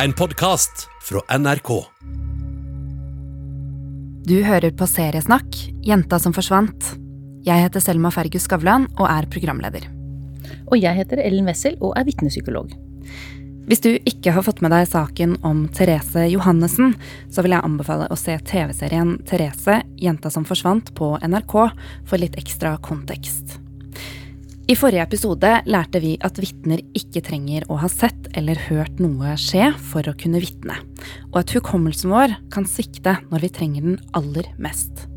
En podkast fra NRK. Du hører på Seriesnakk, Jenta som forsvant. Jeg heter Selma Fergus Skavlan og er programleder. Og jeg heter Ellen Wessel og er vitnepsykolog. Hvis du ikke har fått med deg saken om Therese Johannessen, så vil jeg anbefale å se TV-serien Therese, jenta som forsvant på NRK for litt ekstra kontekst. I forrige episode lærte vi at vitner ikke trenger å ha sett eller hørt noe skje for å kunne vitne, og at hukommelsen vår kan svikte når vi trenger den aller mest.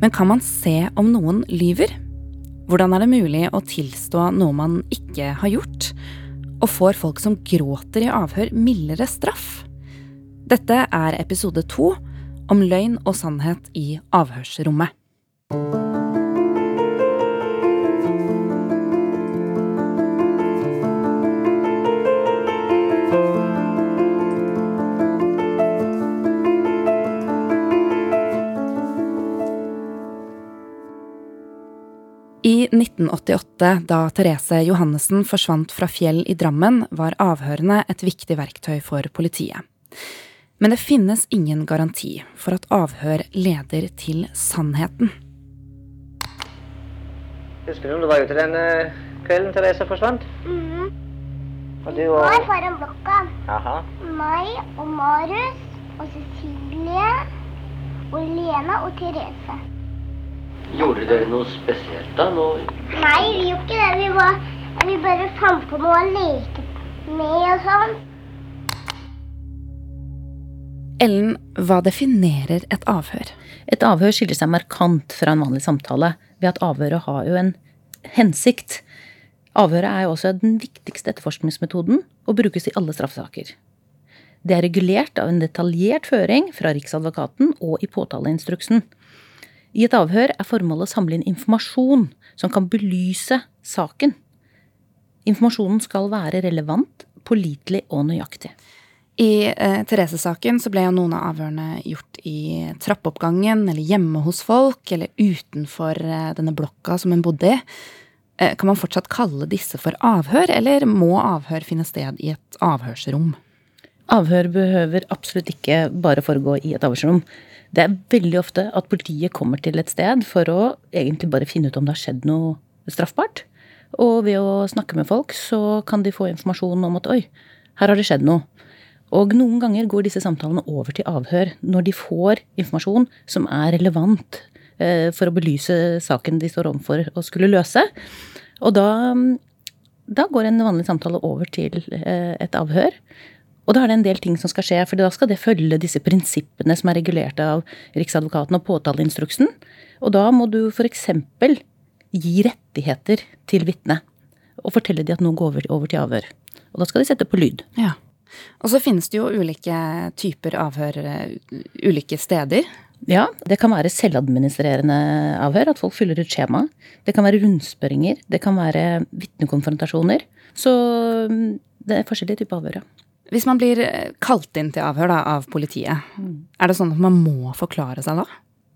Men kan man se om noen lyver? Hvordan er det mulig å tilstå noe man ikke har gjort? Og får folk som gråter i avhør, mildere straff? Dette er episode to om løgn og sannhet i avhørsrommet. 1988, da Therese Johannessen forsvant fra Fjell i Drammen, var avhørene et viktig verktøy for politiet. Men det finnes ingen garanti for at avhør leder til sannheten. Husker du om du var ute den eh, kvelden Therese forsvant? Mhm. Og Vi du var foran blokka. Jaha. Meg og Marius og Cecilie og Lena og Therese. Gjorde dere noe spesielt da? Nå Nei, vi gjorde ikke det. Vi, var, vi bare fant på noe å leke med og sånn. Ellen, hva definerer et avhør? Et avhør skiller seg markant fra en vanlig samtale ved at avhøret har jo en hensikt. Avhøret er jo også den viktigste etterforskningsmetoden og brukes i alle straffesaker. Det er regulert av en detaljert føring fra Riksadvokaten og i påtaleinstruksen. I et avhør er formålet å samle inn informasjon som kan belyse saken. Informasjonen skal være relevant, pålitelig og nøyaktig. I eh, Therese-saken så ble jo noen av avhørene gjort i trappeoppgangen eller hjemme hos folk eller utenfor eh, denne blokka som hun bodde i. Eh, kan man fortsatt kalle disse for avhør, eller må avhør finne sted i et avhørsrom? Avhør behøver absolutt ikke bare foregå i et avhørsrom. Det er veldig ofte at politiet kommer til et sted for å egentlig bare finne ut om det har skjedd noe straffbart. Og ved å snakke med folk så kan de få informasjon om at oi, her har det skjedd noe. Og noen ganger går disse samtalene over til avhør når de får informasjon som er relevant eh, for å belyse saken de står overfor og skulle løse. Og da, da går en vanlig samtale over til eh, et avhør. Og da er det en del ting som skal skje, for da skal det følge disse prinsippene som er regulert av Riksadvokaten og påtaleinstruksen. Og da må du f.eks. gi rettigheter til vitnet. Og fortelle de at noe går over, over til avhør. Og da skal de sette på lyd. Ja. Og så finnes det jo ulike typer avhør eh, ulike steder. Ja, det kan være selvadministrerende avhør, at folk fyller ut skjema. Det kan være rundspørringer. Det kan være vitnekonfrontasjoner. Så mm, det er forskjellige typer avhør, ja. Hvis man blir eh, kalt inn til avhør da, av politiet, er det sånn at man må forklare seg da?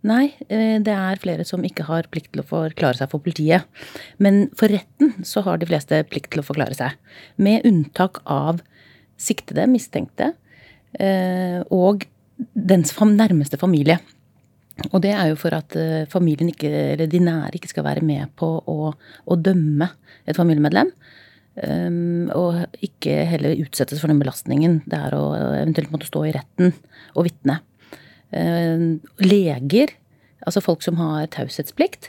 Nei, eh, det er flere som ikke har plikt til å forklare seg for politiet. Men for retten så har de fleste plikt til å forklare seg. Med unntak av siktede, mistenkte eh, og dens nærmeste familie. Og det er jo for at familien ikke, eller de nære ikke skal være med på å, å dømme et familiemedlem. Um, og ikke heller utsettes for den belastningen det er å eventuelt måtte stå i retten og vitne. Um, leger, altså folk som har taushetsplikt,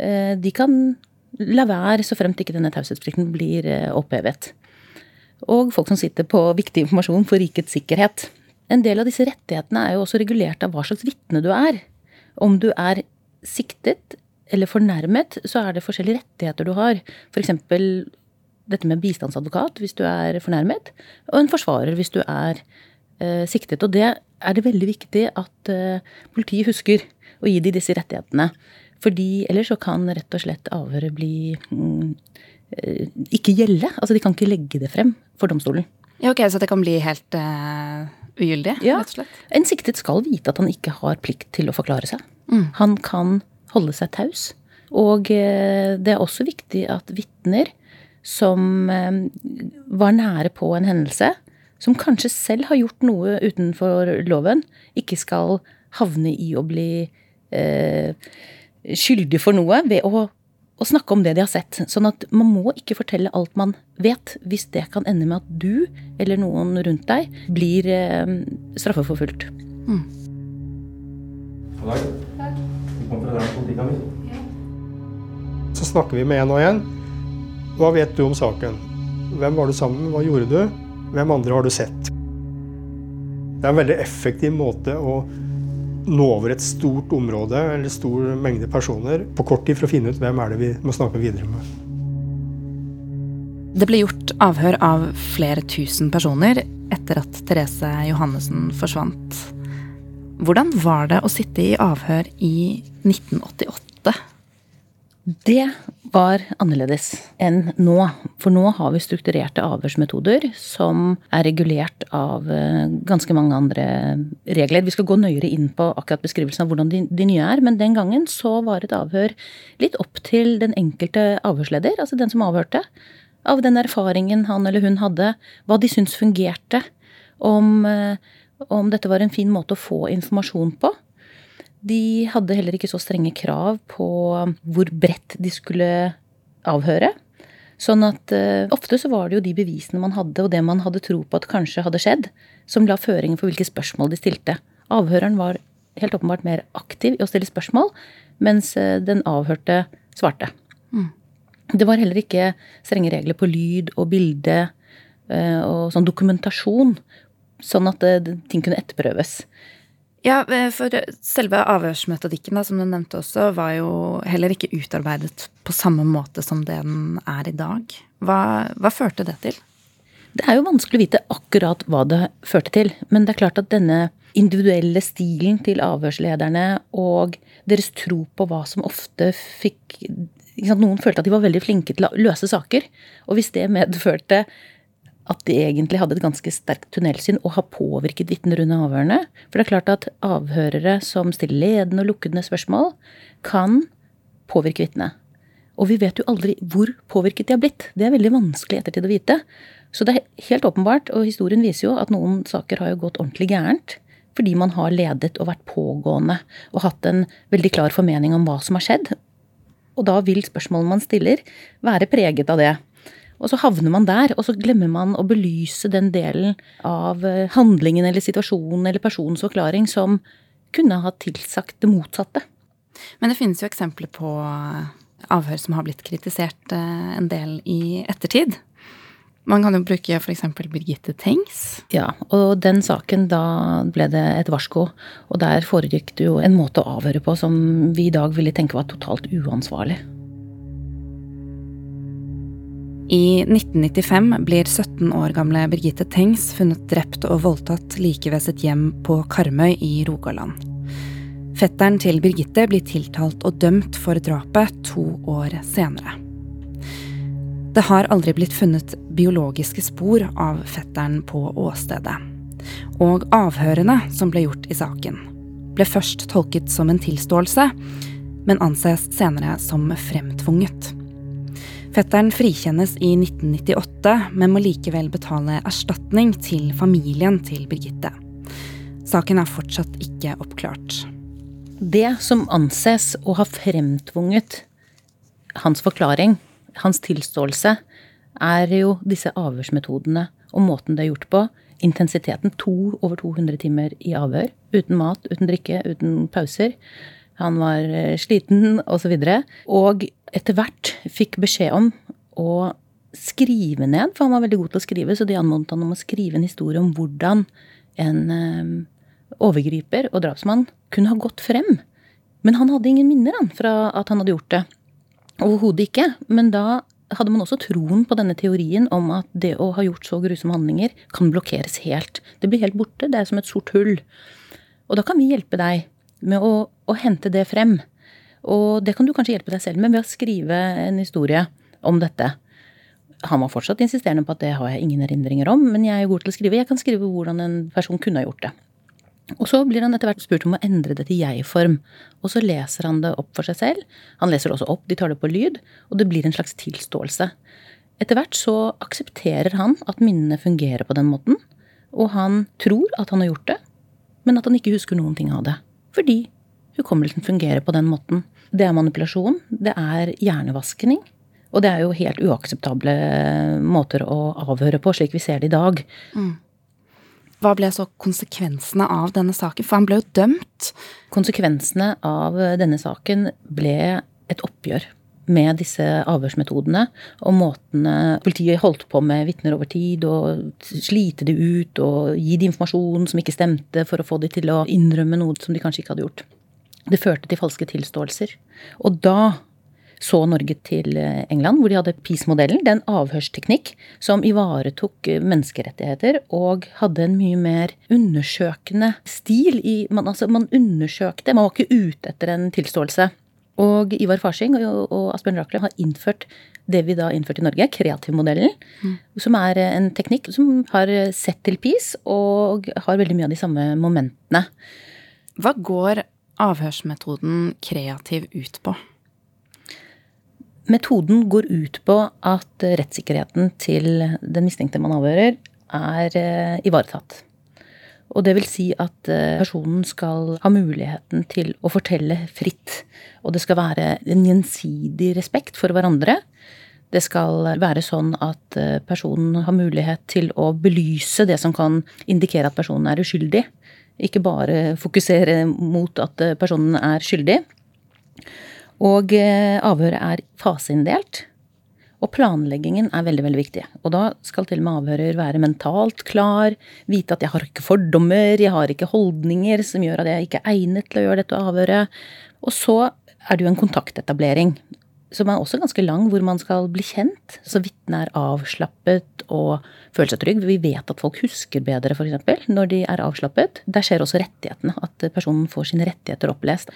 uh, de kan la være så fremt ikke denne taushetsplikten blir uh, opphevet. Og folk som sitter på viktig informasjon for rikets sikkerhet. En del av disse rettighetene er jo også regulert av hva slags vitne du er. Om du er siktet eller fornærmet, så er det forskjellige rettigheter du har. For eksempel dette med bistandsadvokat hvis du er fornærmet, og en forsvarer hvis du er eh, siktet. Og det er det veldig viktig at eh, politiet husker å gi de disse rettighetene. Fordi ellers så kan rett og slett avhøret bli mm, eh, ikke gjelde. Altså de kan ikke legge det frem for domstolen. Ja, ok, Så det kan bli helt uh, ugyldig, Ja. rett og slett? En siktet skal vite at han ikke har plikt til å forklare seg. Han kan holde seg taus. Og eh, det er også viktig at vitner som eh, var nære på en hendelse, som kanskje selv har gjort noe utenfor loven, ikke skal havne i å bli eh, skyldig for noe ved å, å, snakke om det de har sett. Sånn at man må ikke fortelle alt man vet, hvis det kan ende med at du eller noen rundt deg blir eh, straffeforfulgt. Mm. Så snakker vi med en og en. Hva vet du om saken? Hvem var du sammen med? Hva gjorde du? Hvem andre har du sett? Det er en veldig effektiv måte å nå over et stort område eller stor mengde personer på kort tid for å finne ut hvem er det vi må snakke videre med. Det ble gjort avhør av flere tusen personer etter at Therese Johannessen forsvant. Hvordan var det å sitte i avhør i 1988? Det var annerledes enn nå. For nå har vi strukturerte avhørsmetoder som er regulert av eh, ganske mange andre regler. Vi skal gå nøyere inn på akkurat beskrivelsen av hvordan de, de nye er, men den gangen så var et avhør litt opp til den enkelte avhørsleder, altså den som avhørte. Av den erfaringen han eller hun hadde, hva de syntes fungerte. Om, eh, om dette var en fin måte å få informasjon på. De hadde heller ikke så strenge krav på hvor bredt de skulle avhøre. Sånn at uh, ofte så var det jo de bevisene man hadde, og det man hadde tro på at kanskje hadde skjedd, som la føringen for hvilke spørsmål de stilte. Avhøreren var helt åpenbart mer aktiv i å stille spørsmål, mens uh, den avhørte svarte. Mm. Det var heller ikke strenge regler på lyd og bilde uh, og sånn dokumentasjon, sånn at ting kunne etterprøves. Ja, eh, for selve avhørsmetodikken, da, som du nevnte også, var jo heller ikke utarbeidet på samme måte som det den er i dag. Hva, hva førte det til? Det er jo vanskelig å vite akkurat hva det førte til. Men det er klart at denne individuelle stilen til avhørslederne og deres tro på hva som ofte fikk Noen følte at de var veldig flinke til å løse saker. Og hvis det medførte at de egentlig hadde et ganske sterkt tunnelsyn og har påvirket vitner under avhørene. For det er klart at avhørere som stiller ledende og lukkede spørsmål, kan påvirke vitnet. Og vi vet jo aldri hvor påvirket de har blitt. Det er veldig vanskelig ettertid å vite. Så det er helt åpenbart, og historien viser jo at noen saker har jo gått ordentlig gærent. Fordi man har ledet og vært pågående og hatt en veldig klar formening om hva som har skjedd. Og da vil spørsmålene man stiller, være preget av det. Og så havner man der, og så glemmer man å belyse den delen av eh, handlingen eller situasjonen eller personens forklaring som kunne ha tilsagt det motsatte. Men det finnes jo eksempler på eh, avhør som har blitt kritisert eh, en del i ettertid. Man kan jo bruke f.eks. Birgitte Tengs. Ja, og den saken, da ble det et varsko. Og der foregikk det jo en måte å avhøre på som vi i dag ville tenke var totalt uansvarlig. I 1995 blir 17 år gamle Birgitte Tengs funnet drept og voldtatt like ved sitt hjem på Karmøy i Rogaland. Fetteren til Birgitte blir tiltalt og dømt for drapet to år senere. Det har aldri blitt funnet biologiske spor av fetteren på åstedet. Og avhørene som ble gjort i saken, ble først tolket som en tilståelse, men anses senere som fremtvunget. Fetteren frikjennes i 1998, men må likevel betale erstatning til familien til Birgitte. Saken er fortsatt ikke oppklart. Det som anses å ha fremtvunget hans forklaring, hans tilståelse, er jo disse avhørsmetodene og måten det er gjort på. Intensiteten to over 200 timer i avhør. Uten mat, uten drikke, uten pauser han var eh, sliten osv. Og, og etter hvert fikk beskjed om å skrive ned, for han var veldig god til å skrive, så de anmodet han om å skrive en historie om hvordan en um, overgriper og drapsmann kunne ha gått frem. Men han hadde ingen minner han, fra at han hadde gjort det. Overhodet ikke. Men da hadde man også troen på denne teorien om at det å ha gjort så grusomme handlinger kan blokkeres helt. Det blir helt borte. Det er som et sort hull. Og da kan vi hjelpe deg med å, å, hente det frem. Og det kan du kanskje hjelpe deg selv med ved å skrive en historie om dette. Han var fortsatt insisterende på at det har jeg ingen erindringer om, men jeg er god til å skrive. Jeg kan skrive hvordan en person kunne ha gjort det. Og så blir han etter hvert spurt om å endre det til jeg-form. Og så leser han det opp for seg selv. Han leser det også opp, de tar det på lyd, og det blir en slags tilståelse. Etter hvert så aksepterer han at minnene fungerer på den måten. Og han tror at han har gjort det, men at han ikke husker noen ting av det. Fordi hukommelsen fungerer på den måten. Det er manipulasjon, det er hjernevaskning. Og det er jo helt uakseptable måter å avhøre på, slik vi ser det i dag. Hva ble så konsekvensene av denne saken? For han ble jo dømt. Konsekvensene av denne saken ble et oppgjør med disse avhørsmetodene og måtene politiet holdt på med vitner over tid, og slite de ut og gi de informasjon som ikke stemte, for å få de til å innrømme noe som de kanskje ikke hadde gjort. Det førte til falske tilståelser. Og da så Norge til England, hvor de hadde PIS-modellen. Det er en avhørsteknikk som ivaretok menneskerettigheter og hadde en mye mer undersøkende stil. I, man, altså, man undersøkte, man var ikke ute etter en tilståelse. Og Ivar Farsing og, og Asbjørn Rakle har innført det vi da innførte i Norge, kreativmodellen. Mm. Som er en teknikk som har sett til PIS og har veldig mye av de samme momentene. Hva går avhørsmetoden kreativ ut på? Metoden går ut på at rettssikkerheten til den mistenkte man avhører, er eh, ivaretatt. Og det vil si at eh, personen skal ha muligheten til å fortelle fritt. Og det skal være en gjensidig respekt for hverandre. Det skal være sånn at eh, personen har mulighet til å belyse det som kan indikere at personen er uskyldig. Ikke bare fokusere mot at personen er skyldig. Og eh, avhøret er faseinndelt. Og planleggingen er veldig veldig viktig. Og da skal til og med avhører være mentalt klar, vite at jeg har ikke fordommer, jeg har ikke holdninger som gjør at jeg ikke er egnet til å gjøre dette avhøret. Og så er det jo en kontaktetablering, som er også ganske lang, hvor man skal bli kjent. Så vitnet er avslappet og føler seg trygg. Vi vet at folk husker bedre, f.eks., når de er avslappet. Der skjer også rettighetene, at personen får sine rettigheter opplest.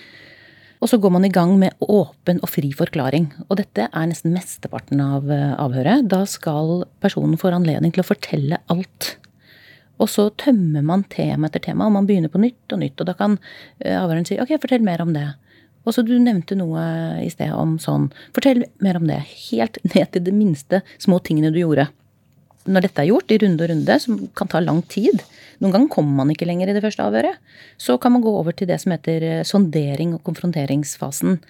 Og så går man i gang med åpen og fri forklaring. Og dette er nesten mesteparten av eh, avhøret. Da skal personen få anledning til å fortelle alt. Og så tømmer man tema etter tema, og man begynner på nytt og nytt. Og da kan eh, avhøreren si ok, fortell mer om det. Og så du nevnte noe i sted om sånn. Fortell mer om det. Helt ned til det minste små tingene du gjorde. Når dette er gjort i runde og runde, som kan ta lang tid, noen ganger kommer man ikke lenger i det første avhøret. Så kan man gå over til det som heter eh, sondering og konfronteringsfasen.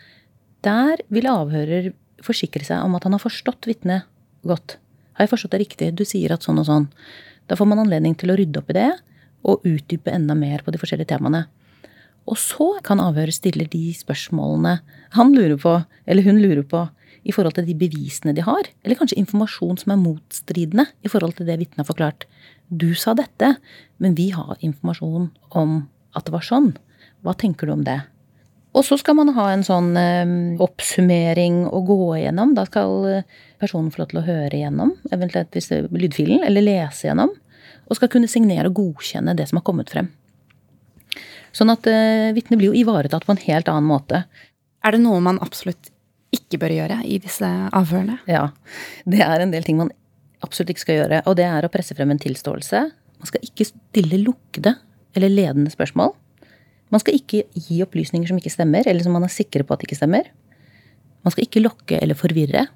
Der vil avhører forsikre seg om at han har forstått vitnet godt. Har jeg forstått det riktig? Du sier at sånn og sånn. Da får man anledning til å rydde opp i det og utdype enda mer på de forskjellige temaene. Og så kan avhører stille de spørsmålene han lurer på, eller hun lurer på, i forhold til de bevisene de har. Eller kanskje informasjon som er motstridende i forhold til det vitnet har forklart. Du sa dette, men vi har informasjon om at det var sånn. Hva tenker du om det? Og så skal man ha en sånn eh, oppsummering å gå igjennom. Da skal eh, personen få lov til å høre igjennom, eventuelt hvis det er lydfilen, eller lese igjennom. Og skal kunne signere og godkjenne det som har kommet frem. Sånn at eh, vitnet blir jo ivaretatt på en helt annen måte. Er det noe man absolutt ikke bør gjøre i disse avhørene? Ja. Det er en del ting man absolutt ikke skal gjøre, og det er å presse frem en tilståelse. Man skal ikke stille lukkede eller ledende spørsmål. Man skal ikke gi opplysninger som ikke stemmer, eller som man er sikre på at ikke stemmer. Man skal ikke lokke eller forvirre,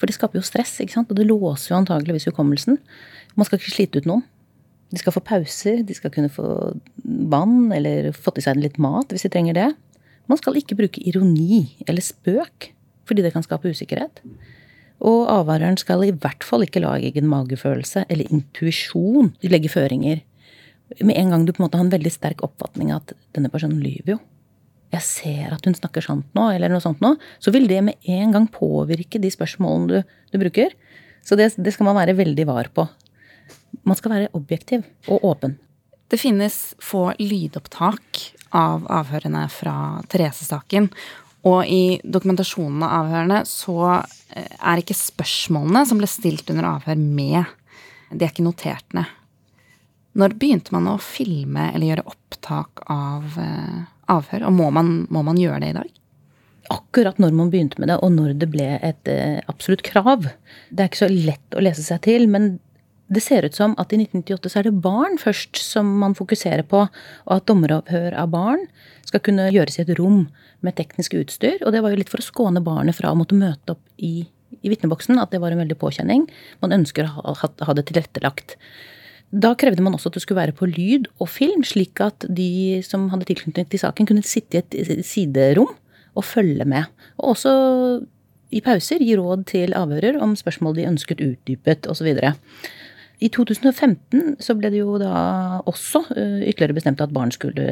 for det skaper jo stress, ikke sant? og det låser jo antageligvis hukommelsen. Man skal ikke slite ut noen. De skal få pauser, de skal kunne få vann eller fått i seg litt mat hvis de trenger det. Man skal ikke bruke ironi eller spøk, fordi det kan skape usikkerhet. Og avhøreren skal i hvert fall ikke la egen magefølelse eller intuisjon legge føringer. Med en gang du på en måte har en veldig sterk oppfatning av at denne personen lyver jo. Jeg ser at hun snakker sant nå, eller noe sånt nå. Så vil det med en gang påvirke de spørsmålene du, du bruker. Så det, det skal man være veldig var på. Man skal være objektiv og åpen. Det finnes få lydopptak av avhørene fra Therese-saken. Og i dokumentasjonen av avhørene så eh, er ikke spørsmålene som ble stilt under avhør, med. De er ikke notert ned. Når begynte man å filme eller gjøre opptak av eh, avhør? Og må man, må man gjøre det i dag? Akkurat når man begynte med det, og når det ble et eh, absolutt krav. Det er ikke så lett å lese seg til, men det ser ut som at i 1998 så er det barn først som man fokuserer på, og at dommeravhør av barn skal kunne gjøres i et rom med teknisk utstyr. Og det var jo litt for å skåne barnet fra å måtte møte opp i, i vitneboksen. At det var en veldig påkjenning. Man ønsker å ha, ha det tilrettelagt. Da krevde man også at det skulle være på lyd og film, slik at de som hadde tilknytning til saken, kunne sitte i et siderom og følge med. Og også i pauser gi råd til avhører om spørsmål de ønsket utdypet osv. I 2015 så ble det jo da også eh, ytterligere bestemt at barn skulle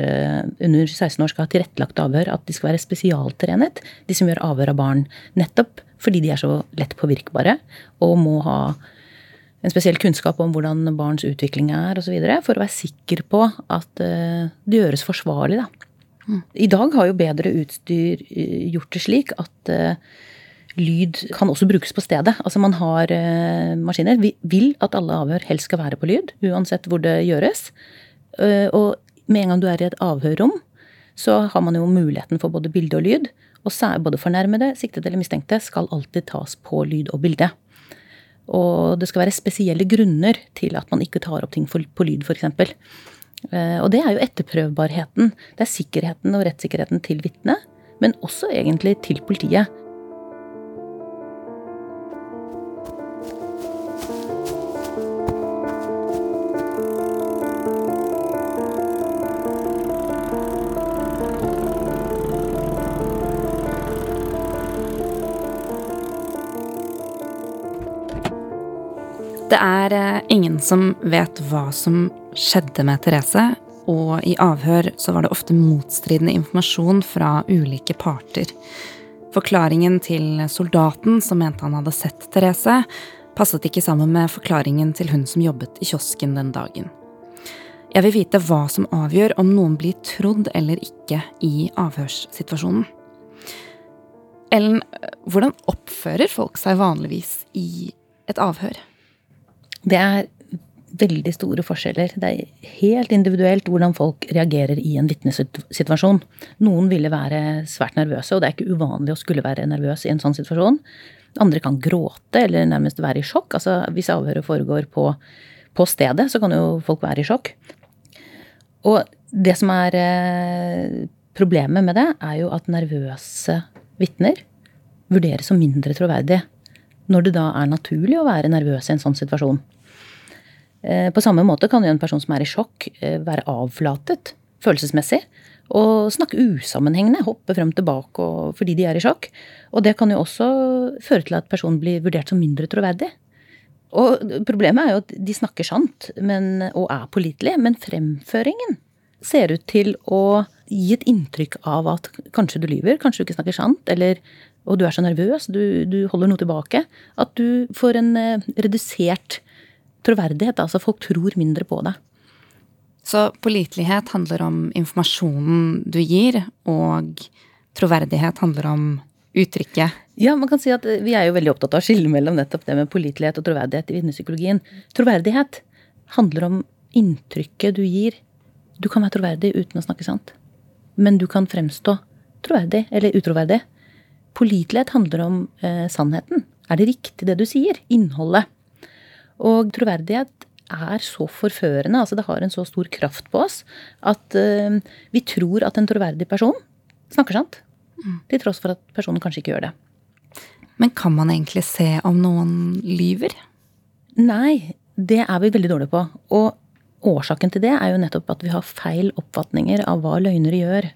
under 16 år skal ha tilrettelagt avhør, at de skal være spesialtrenet, de som gjør avhør av barn. Nettopp fordi de er så lett påvirkbare og må ha en spesiell kunnskap om hvordan barns utvikling er osv. For å være sikker på at eh, det gjøres forsvarlig. Da. Mm. I dag har jo bedre utstyr eh, gjort det slik at lyd kan også brukes på stedet. Altså man har uh, maskiner. Vi vil at alle avhør helst skal være på lyd, uansett hvor det gjøres. Uh, og med en gang du er i et avhørrom, så har man jo muligheten for både bilde og lyd. Og både fornærmede, siktede eller mistenkte skal alltid tas på lyd og bilde. Og det skal være spesielle grunner til at man ikke tar opp ting på lyd, f.eks. Uh, og det er jo etterprøvbarheten. Det er sikkerheten og rettssikkerheten til vitnet, men også egentlig til politiet. Det er eh, ingen som vet hva som skjedde med Therese, og i avhør så var det ofte motstridende informasjon fra ulike parter. Forklaringen til soldaten som mente han hadde sett Therese, passet ikke sammen med forklaringen til hun som jobbet i kiosken den dagen. Jeg vil vite hva som avgjør om noen blir trodd eller ikke i avhørssituasjonen. Ellen, hvordan oppfører folk seg vanligvis i et avhør? Det er veldig store forskjeller. Det er helt individuelt hvordan folk reagerer i en vitnesituasjon. Noen ville være svært nervøse, og det er ikke uvanlig å skulle være nervøs i en sånn situasjon. Andre kan gråte eller nærmest være i sjokk. Altså hvis avhøret foregår på, på stedet, så kan jo folk være i sjokk. Og det som er eh, problemet med det, er jo at nervøse vitner vurderes som mindre troverdige. Når det da er naturlig å være nervøs i en sånn situasjon. Eh, på samme måte kan jo en person som er i sjokk, eh, være avflatet følelsesmessig. Og snakke usammenhengende, hoppe frem og tilbake fordi de er i sjokk. Og det kan jo også føre til at personen blir vurdert som mindre troverdig. Og problemet er jo at de snakker sant men, og er pålitelige, men fremføringen ser ut til å gi et inntrykk av at kanskje du lyver, kanskje du ikke snakker sant, eller og du er så nervøs, du, du holder noe tilbake. At du får en eh, redusert troverdighet. Altså folk tror mindre på det. Så pålitelighet handler om informasjonen du gir, og troverdighet handler om uttrykket. Ja, man kan si at vi er jo veldig opptatt av å skille mellom nettopp det med pålitelighet og troverdighet i vitnepsykologien. Troverdighet handler om inntrykket du gir. Du kan være troverdig uten å snakke sant. Men du kan fremstå troverdig eller utroverdig. Pålitelighet handler om eh, sannheten. Er det riktig det du sier? Innholdet. Og troverdighet er så forførende, altså det har en så stor kraft på oss, at uh, vi tror at en troverdig person snakker sant. Mm. Til tross for at personen kanskje ikke gjør det. Men kan man egentlig se om noen lyver? Nei, det er vi veldig dårlige på. Og årsaken til det er jo nettopp at vi har feil oppfatninger av hva løgnere gjør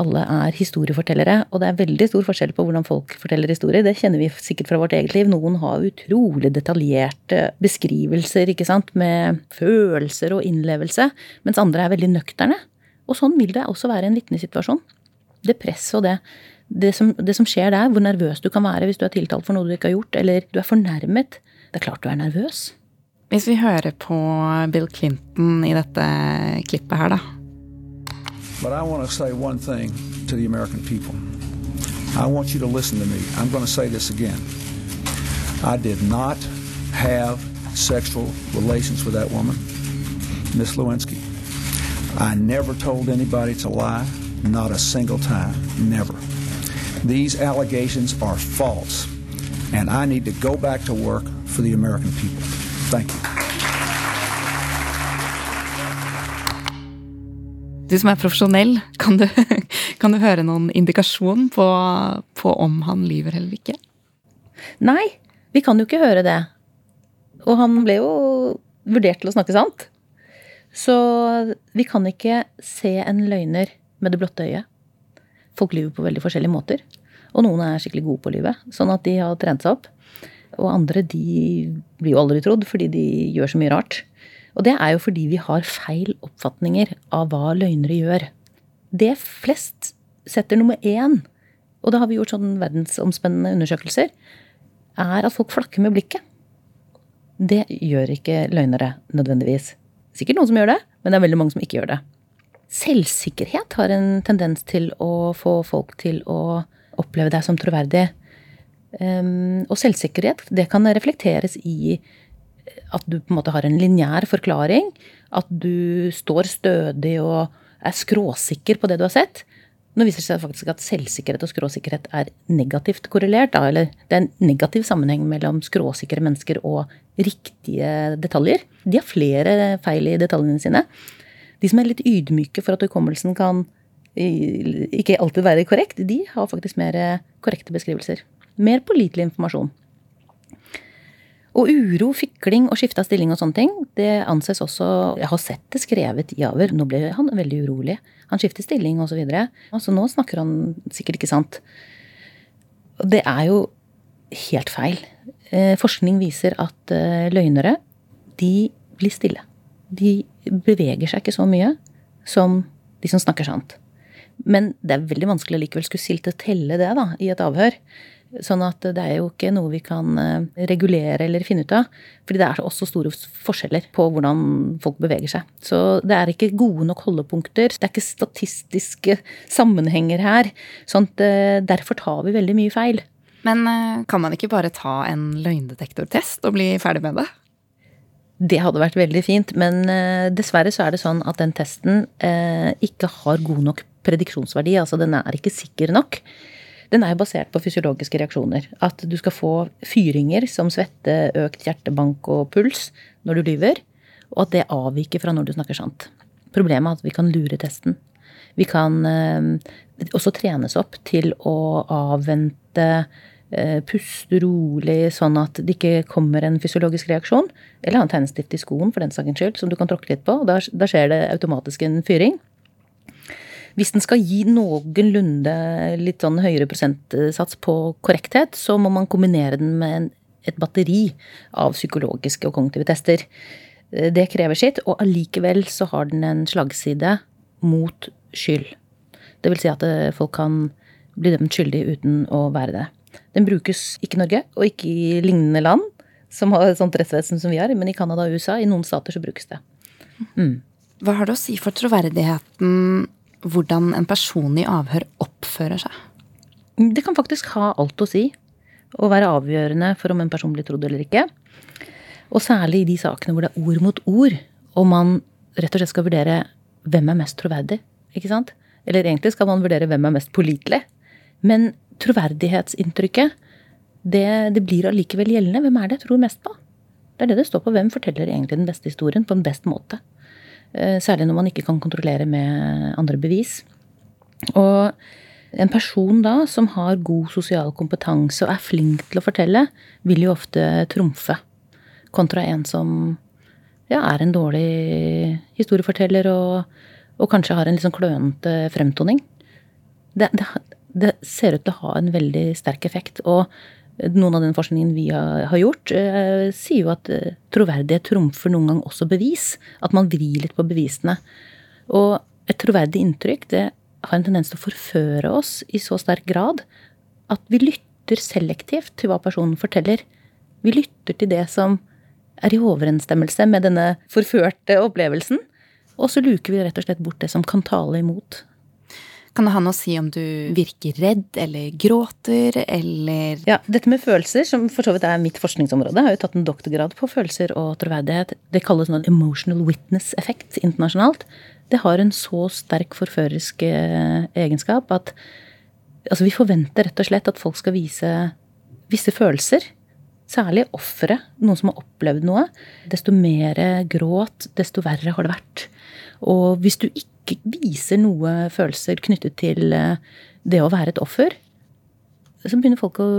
alle er historiefortellere, og det er veldig stor forskjell på hvordan folk forteller historier. Det kjenner vi sikkert fra vårt eget liv. Noen har utrolig detaljerte beskrivelser, ikke sant, med følelser og innlevelse, mens andre er veldig nøkterne. Og sånn vil det også være i en vitnesituasjon. Det presset og det. Det som, det som skjer der, hvor nervøs du kan være hvis du er tiltalt for noe du ikke har gjort, eller du er fornærmet, det er klart du er nervøs. Hvis vi hører på Bill Clinton i dette klippet her, da. But I want to say one thing to the American people. I want you to listen to me. I'm going to say this again. I did not have sexual relations with that woman, Miss Lewinsky. I never told anybody to lie, not a single time, never. These allegations are false, and I need to go back to work for the American people. Thank you. Du som er profesjonell, kan du, kan du høre noen indikasjon på, på, om han lyver eller ikke? Nei, vi kan jo ikke høre det. Og han ble jo vurdert til å snakke sant. Så vi kan ikke se en løgner med det blotte øyet. Folk lyver på veldig forskjellige måter. Og noen er skikkelig gode på lyve, sånn at de har trent seg opp. Og andre de blir jo aldri trodd fordi de gjør så mye rart. Og det er jo fordi vi har feil oppfatninger av hva løgnere gjør. Det flest setter nummer én, og da har vi gjort sånn verdensomspennende undersøkelser, er at folk flakker med blikket. Det gjør ikke løgnere nødvendigvis. Sikkert noen som gjør det, men det er veldig mange som ikke gjør det. Selvsikkerhet har en tendens til å få folk til å oppleve deg som troverdig. Um, og selvsikkerhet, det kan reflekteres i at du på en måte har en lineær forklaring. At du står stødig og er skråsikker på det du har sett. Nå viser det seg faktisk at selvsikkerhet og skråsikkerhet er negativt korrelert. Da, eller det er en negativ sammenheng mellom skråsikre mennesker og riktige detaljer. De har flere feil i detaljene sine. De som er litt ydmyke for at hukommelsen kan ikke alltid være korrekt, de har faktisk mer korrekte beskrivelser. Mer pålitelig informasjon. Og uro, fikling og skifte av stilling og sånne ting, det anses også Jeg har sett det skrevet i Aver. Nå ble han veldig urolig. Han skifter stilling osv. Så, videre. så nå snakker han sikkert ikke sant. Det er jo helt feil. Eh, forskning viser at eh, løgnere, de blir stille. De beveger seg ikke så mye som de som snakker sant. Men det er veldig vanskelig likevel skulle silte telle det da, i et avhør. Sånn at det er jo ikke noe vi kan eh, regulere eller finne ut av. Fordi det er også store forskjeller på hvordan folk beveger seg. Så det er ikke gode nok holdepunkter. Det er ikke statistiske sammenhenger her. Sånn at eh, derfor tar vi veldig mye feil. Men eh, kan man ikke bare ta en løgndetektortest og bli ferdig med det? Det hadde vært veldig fint, men dessverre så er det sånn at den testen ikke har god nok prediksjonsverdi. Altså den er ikke sikker nok den er jo basert på fysiologiske reaksjoner. At du skal få fyringer som svette, økt hjertebank og puls når du lyver, og at det avviker fra når du snakker sant. Problemet er at vi kan lure testen. Vi kan eh, også trenes opp til å avvente, eh, puste rolig, sånn at det ikke kommer en fysiologisk reaksjon. Eller ha en tegnestift i skoen for den saks skyld, som du kan tråkke litt på. Da, da skjer det automatisk en fyring. Hvis den skal gi noenlunde litt sånn høyere prosentsats på korrekthet, så må man kombinere den med et batteri av psykologiske og kognitive tester. Eh, det krever sitt, og allikevel så har den en slagside mot skyld. Det vil si at eh, folk kan bli dømt skyldig uten å være det. Den brukes ikke i Norge, og ikke i lignende land som har et sånt rettsvesen som vi har, men i Canada og USA. I noen stater så brukes det. Mm. Hva har det å si for troverdigheten hvordan en person i avhør oppfører seg? Det kan faktisk ha alt å si. Og være avgjørende for om en person blir trodd eller ikke. Og særlig i de sakene hvor det er ord mot ord, og man rett og slett skal vurdere hvem er mest troverdig. ikke sant? Eller egentlig skal man vurdere hvem er mest pålitelig. Men troverdighetsinntrykket, det, det blir allikevel gjeldende. Hvem er det jeg tror mest på? Det er det det står på. Hvem forteller egentlig den beste historien på en best måte? Eh, særlig når man ikke kan kontrollere med andre bevis. Og en person da som har god sosial kompetanse og er flink til å fortelle, vil jo ofte trumfe. Kontra en som ja, er en dårlig historieforteller og, og kanskje har en litt sånn klønete fremtoning. Det, det, det, ser ut til å ha en veldig sterk effekt. Og noen av den forskningen vi har gjort, eh, sier jo at eh, troverdighet trumfer noen gang også bevis. At man vrir litt på bevisene. Og et troverdig inntrykk det har en tendens til å forføre oss i så sterk grad at vi lytter selektivt til hva personen forteller. Vi lytter til det som er i overensstemmelse med denne forførte opplevelsen. Og så luker vi rett og slett bort det som kan tale imot. Kan det ha noe å si om du virker redd eller gråter eller Ja, dette med følelser, som for så vidt er mitt forskningsområde, har jo tatt en doktorgrad på følelser og troverdighet. Det kalles noe emotional witness-effekt internasjonalt. Det har en så sterk forførerisk eh, egenskap at altså vi forventer rett og slett at folk skal vise visse følelser. Særlig ofre, noen som har opplevd noe. Desto mer gråt, desto verre har det vært. Og hvis du ikke ikke viser noe følelser knyttet til eh, det å være et offer, så begynner folk å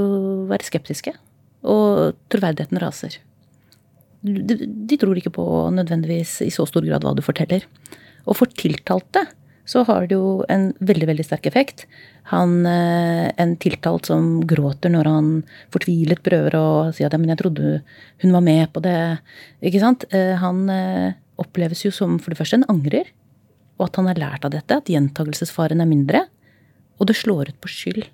være skeptiske. Og troverdigheten raser. de, de tror ikke på nødvendigvis i så stor grad hva du forteller. Og for tiltalte så har det jo en veldig, veldig sterk effekt. Han, eh, en tiltalt som gråter når han fortvilet prøver å si at men jeg trodde hun var med på det. Ikke sant? Eh, han oppleves jo som for det første en angrer, og at han har lært av dette, at gjentagelsesfaren er mindre. Og det slår ut på skyld.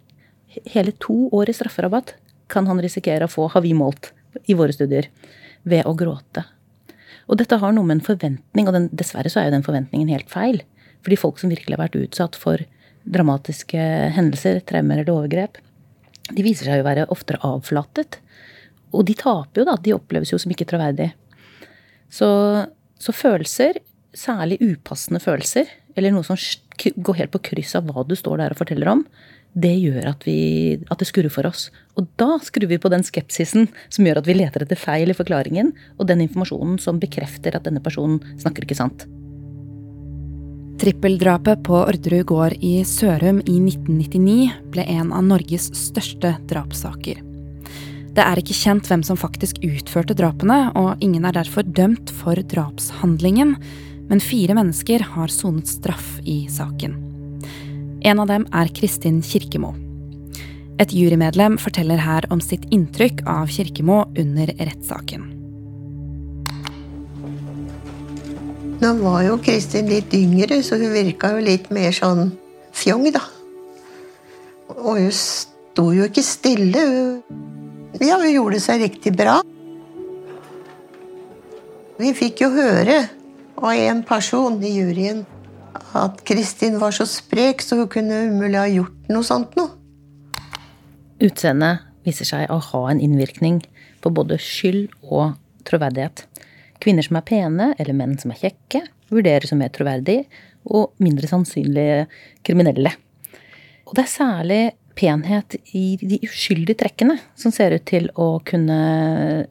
Hele to år i strafferabatt kan han risikere å få, har vi målt i våre studier, ved å gråte. Og dette har noe med en forventning, og den, dessverre så er jo den forventningen helt feil. Fordi folk som virkelig har vært utsatt for dramatiske hendelser, traumer eller overgrep, de viser seg jo å være oftere avflatet. Og de taper jo, da. De oppleves jo som ikke troverdige. Så, så følelser, særlig upassende følelser, eller noe som går helt på kryss av hva du står der og forteller om, det gjør at, vi, at det skurrer for oss. Og da skrur vi på den skepsisen som gjør at vi leter etter feil i forklaringen, og den informasjonen som bekrefter at denne personen snakker ikke sant. Trippeldrapet på Orderud gård i Sørum i 1999 ble en av Norges største drapssaker. Det er ikke kjent hvem som faktisk utførte drapene, og ingen er derfor dømt for drapshandlingen, men fire mennesker har sonet straff i saken. En av dem er Kristin Kirkemo. Et jurymedlem forteller her om sitt inntrykk av Kirkemo under rettssaken. Nå var jo Kristin litt yngre, så hun virka jo litt mer sånn fjong, da. Og hun sto jo ikke stille. Ja, hun gjorde seg riktig bra. Vi fikk jo høre av en person i juryen at Kristin var så sprek, så hun kunne umulig ha gjort noe sånt noe. Utseendet viser seg å ha en innvirkning på både skyld og troverdighet. Kvinner som er pene, eller menn som er kjekke, vurderes som mer troverdige og mindre sannsynlige kriminelle. Og det er særlig penhet i de uskyldige trekkene som ser ut til å kunne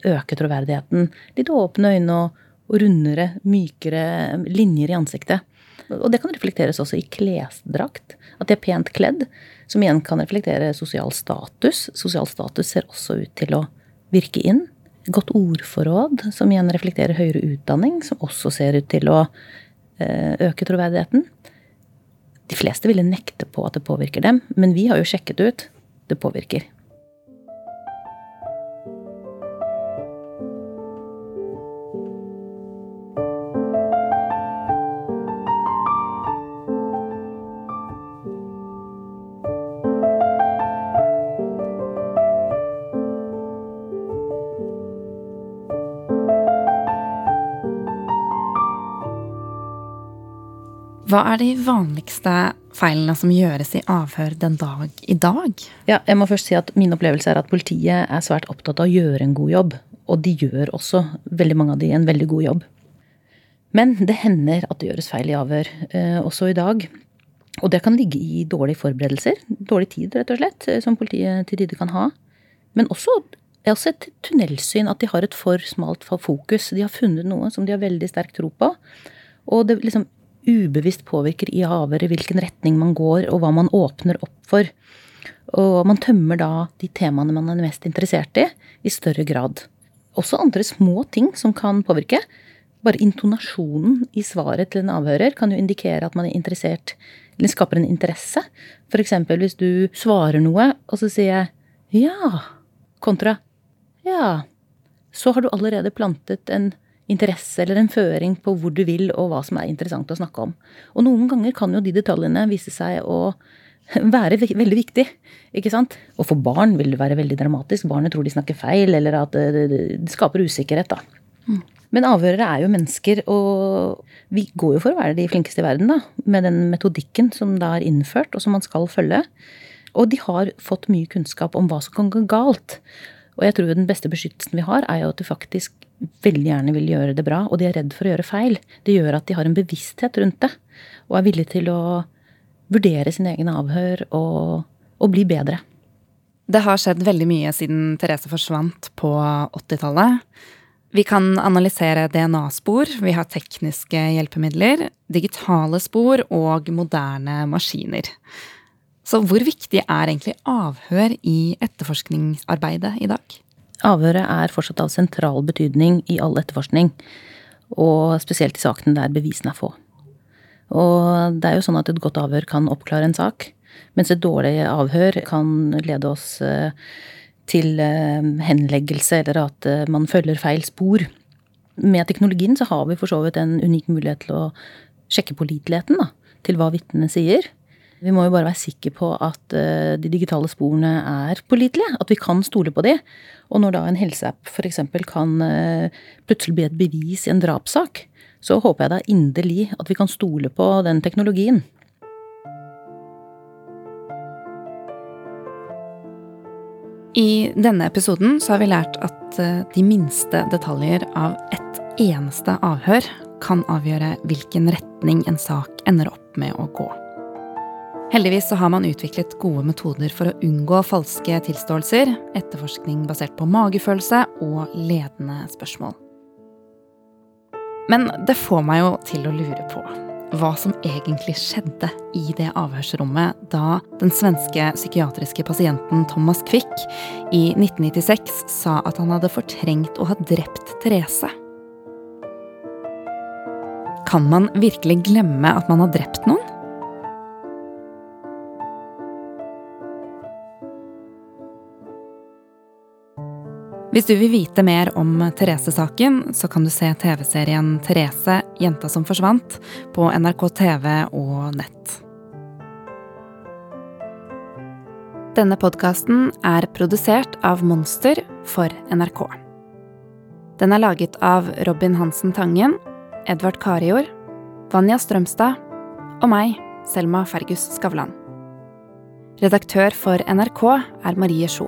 øke troverdigheten. Litt åpne øyne og, og rundere, mykere linjer i ansiktet. Og det kan reflekteres også i klesdrakt. At de er pent kledd. Som igjen kan reflektere sosial status. Sosial status ser også ut til å virke inn. Godt ordforråd, som igjen reflekterer høyere utdanning, som også ser ut til å eh, øke troverdigheten. De fleste ville nekte på at det påvirker dem, men vi har jo sjekket ut. Det påvirker. Hva er de vanligste feilene som gjøres i avhør den dag i dag? Ja, jeg må først si at Min opplevelse er at politiet er svært opptatt av å gjøre en god jobb. Og de gjør også, veldig mange av de, en veldig god jobb. Men det hender at det gjøres feil i avhør, eh, også i dag. Og det kan ligge i dårlige forberedelser. Dårlig tid, rett og slett, eh, som politiet til tider kan ha. Men også, også et tunnelsyn, at de har et for smalt fokus. De har funnet noe som de har veldig sterk tro på. Og det liksom ubevisst påvirker i avhøret hvilken retning man går, og hva man åpner opp for. Og man tømmer da de temaene man er mest interessert i, i større grad. Også andre små ting som kan påvirke. Bare intonasjonen i svaret til en avhører kan jo indikere at man er interessert, eller skaper en interesse. Eksempel hvis du svarer noe, og så sier jeg ja, kontra ja, så har du allerede plantet en interesse eller en føring på hvor du vil, og hva som er interessant å snakke om. Og noen ganger kan jo de detaljene vise seg å være veldig viktig. ikke sant? Og for barn vil det være veldig dramatisk. Barnet tror de snakker feil, eller at det, skaper usikkerhet. da. Mm. Men avhørere er jo mennesker, og vi går jo for å være de flinkeste i verden, da. Med den metodikken som da er innført, og som man skal følge. Og de har fått mye kunnskap om hva som kan gå galt. Og jeg tror den beste beskyttelsen vi har, er jo at du faktisk veldig gjerne vil gjøre det bra, og de er redd for å gjøre feil. Det gjør at de har en bevissthet rundt det, og er villige til å vurdere sin egen avhør og, og bli bedre. Det har skjedd veldig mye siden Therese forsvant på 80-tallet. Vi kan analysere DNA-spor, vi har tekniske hjelpemidler, digitale spor og moderne maskiner. Så hvor viktig er egentlig avhør i etterforskningsarbeidet i dag? Avhøret er fortsatt av sentral betydning i all etterforskning, og spesielt i sakene der bevisene er få. Og det er jo sånn at et godt avhør kan oppklare en sak, mens et dårlig avhør kan lede oss eh, til eh, henleggelse, eller at eh, man følger feil spor. Med teknologien så har vi for så vidt en unik mulighet til å sjekke påliteligheten til hva vitnene sier. Vi må jo bare være sikre på at uh, de digitale sporene er pålitelige. At vi kan stole på de. Og når da en helseapp f.eks. kan uh, plutselig bli et bevis i en drapssak, så håper jeg da inderlig at vi kan stole på den teknologien. I denne episoden så har vi lært at uh, de minste detaljer av ett eneste avhør kan avgjøre hvilken retning en sak ender opp med å gå. Heldigvis så har man utviklet gode metoder for å unngå falske tilståelser, etterforskning basert på magefølelse og ledende spørsmål. Men det får meg jo til å lure på hva som egentlig skjedde i det avhørsrommet da den svenske psykiatriske pasienten Thomas Quick i 1996 sa at han hadde fortrengt å ha drept Therese. Kan man virkelig glemme at man har drept noen? Hvis du vil vite mer om Therese-saken, så kan du se TV-serien 'Therese jenta som forsvant' på NRK TV og nett. Denne podkasten er produsert av Monster for NRK. Den er laget av Robin Hansen Tangen, Edvard Karior, Vanja Strømstad og meg, Selma Fergus Skavlan. Redaktør for NRK er Marie Sjo.